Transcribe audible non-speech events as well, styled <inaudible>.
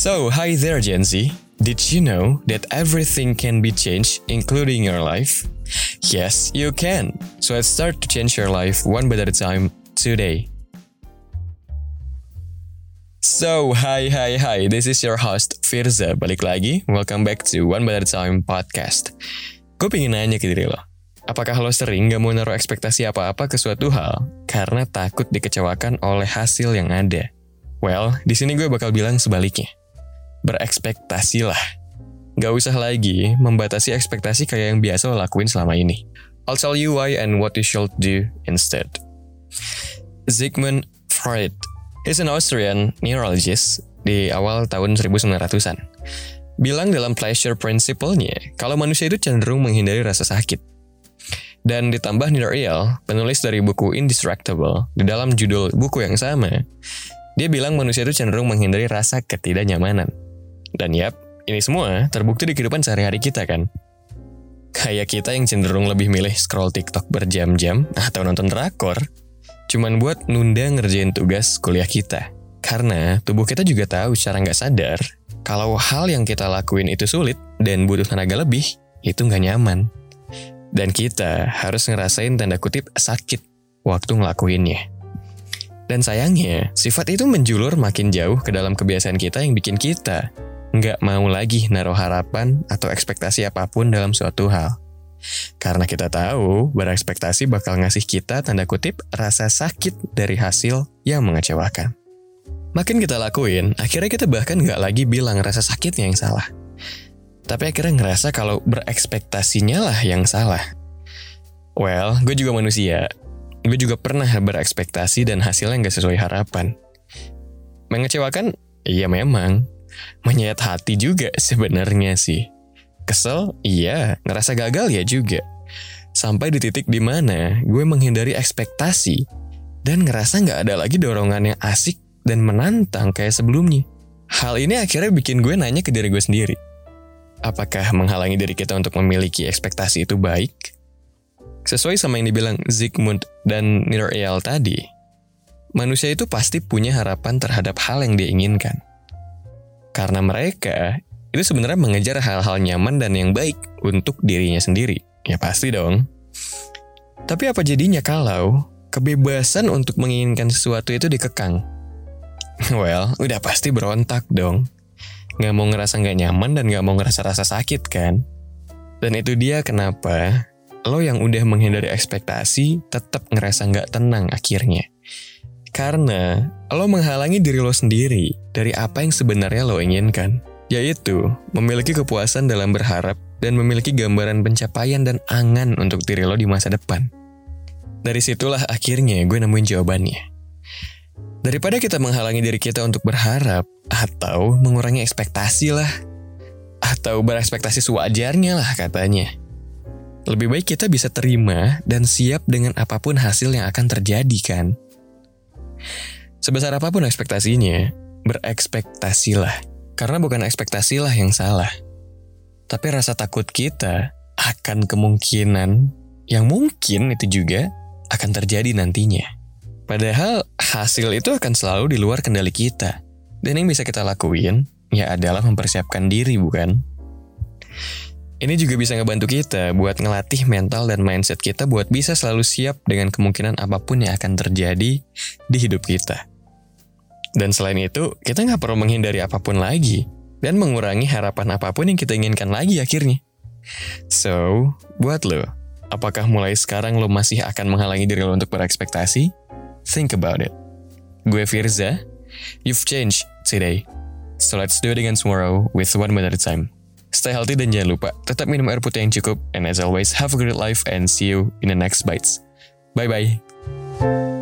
So, hi there, Gen Z. Did you know that everything can be changed, including your life? Yes, you can. So, let's start to change your life one bit at a time today. So, hi, hi, hi. This is your host, Firza. Balik lagi. Welcome back to One Bit at a Time podcast. Gue pengen nanya ke diri lo. Apakah lo sering gak mau naruh ekspektasi apa-apa ke suatu hal karena takut dikecewakan oleh hasil yang ada? Well, di sini gue bakal bilang sebaliknya berekspektasilah. Gak usah lagi membatasi ekspektasi kayak yang biasa lo lakuin selama ini. I'll tell you why and what you should do instead. Sigmund Freud He's an Austrian neurologist di awal tahun 1900-an. Bilang dalam pleasure principle-nya, kalau manusia itu cenderung menghindari rasa sakit. Dan ditambah Real, penulis dari buku Indestructible, di dalam judul buku yang sama, dia bilang manusia itu cenderung menghindari rasa ketidaknyamanan. Dan yap, ini semua terbukti di kehidupan sehari-hari kita kan. Kayak kita yang cenderung lebih milih scroll TikTok berjam-jam atau nonton drakor, cuman buat nunda ngerjain tugas kuliah kita. Karena tubuh kita juga tahu secara nggak sadar, kalau hal yang kita lakuin itu sulit dan butuh tenaga lebih, itu nggak nyaman. Dan kita harus ngerasain tanda kutip sakit waktu ngelakuinnya. Dan sayangnya, sifat itu menjulur makin jauh ke dalam kebiasaan kita yang bikin kita nggak mau lagi naruh harapan atau ekspektasi apa pun dalam suatu hal. Karena kita tahu berekspektasi bakal ngasih kita tanda kutip rasa sakit dari hasil yang mengecewakan. Makin kita lakuin, akhirnya kita bahkan nggak lagi bilang rasa sakitnya yang salah. Tapi akhirnya ngerasa kalau berekspektasinya lah yang salah. Well, gue juga manusia. Gue juga pernah berekspektasi dan hasilnya nggak sesuai harapan. Mengecewakan? Iya memang menyayat hati juga sebenarnya sih. Kesel? Iya. Ngerasa gagal ya juga. Sampai di titik di mana gue menghindari ekspektasi dan ngerasa nggak ada lagi dorongan yang asik dan menantang kayak sebelumnya. Hal ini akhirnya bikin gue nanya ke diri gue sendiri. Apakah menghalangi diri kita untuk memiliki ekspektasi itu baik? Sesuai sama yang dibilang Zygmunt dan Nir Eyal tadi, manusia itu pasti punya harapan terhadap hal yang dia inginkan. Karena mereka itu sebenarnya mengejar hal-hal nyaman dan yang baik untuk dirinya sendiri. Ya pasti dong. Tapi apa jadinya kalau kebebasan untuk menginginkan sesuatu itu dikekang? <laughs> Well, udah pasti berontak dong. Gak mau ngerasa gak nyaman dan gak mau ngerasa rasa sakit kan? Dan itu dia kenapa lo yang udah menghindari ekspektasi tetap ngerasa gak tenang akhirnya. Karena lo menghalangi diri lo sendiri dari apa yang sebenarnya lo inginkan, yaitu memiliki kepuasan dalam berharap dan memiliki gambaran pencapaian dan angan untuk diri lo di masa depan. Dari situlah akhirnya gue nemuin jawabannya. Daripada kita menghalangi diri kita untuk berharap, atau mengurangi ekspektasi lah, atau berekspektasi sewajarnya lah katanya. Lebih baik kita bisa terima dan siap dengan apa pun hasil yang akan terjadi kan. Sebesar apa pun ekspektasinya, berekspektasilah. Karena bukan ekspektasilah yang salah. Tapi rasa takut kita akan kemungkinan yang mungkin itu juga akan terjadi nantinya. Padahal hasil itu akan selalu di luar kendali kita. Dan yang bisa kita lakuin ya adalah mempersiapkan diri bukan? Ini juga bisa ngebantu kita buat ngelatih mental dan mindset kita buat bisa selalu siap dengan kemungkinan apa pun yang akan terjadi di hidup kita. Dan selain itu, kita nggak perlu menghindari apa pun lagi dan mengurangi harapan apa pun yang kita inginkan lagi akhirnya. So, buat lo, apakah mulai sekarang lo masih akan menghalangi diri lo untuk berekspektasi? Think about it. Gue Firza, you've changed today. So let's do it again tomorrow with one minute at a time. Stay healthy dan jangan lupa tetap minum air putih yang cukup. And as always, have a great life and see you in the next bites. Bye-bye.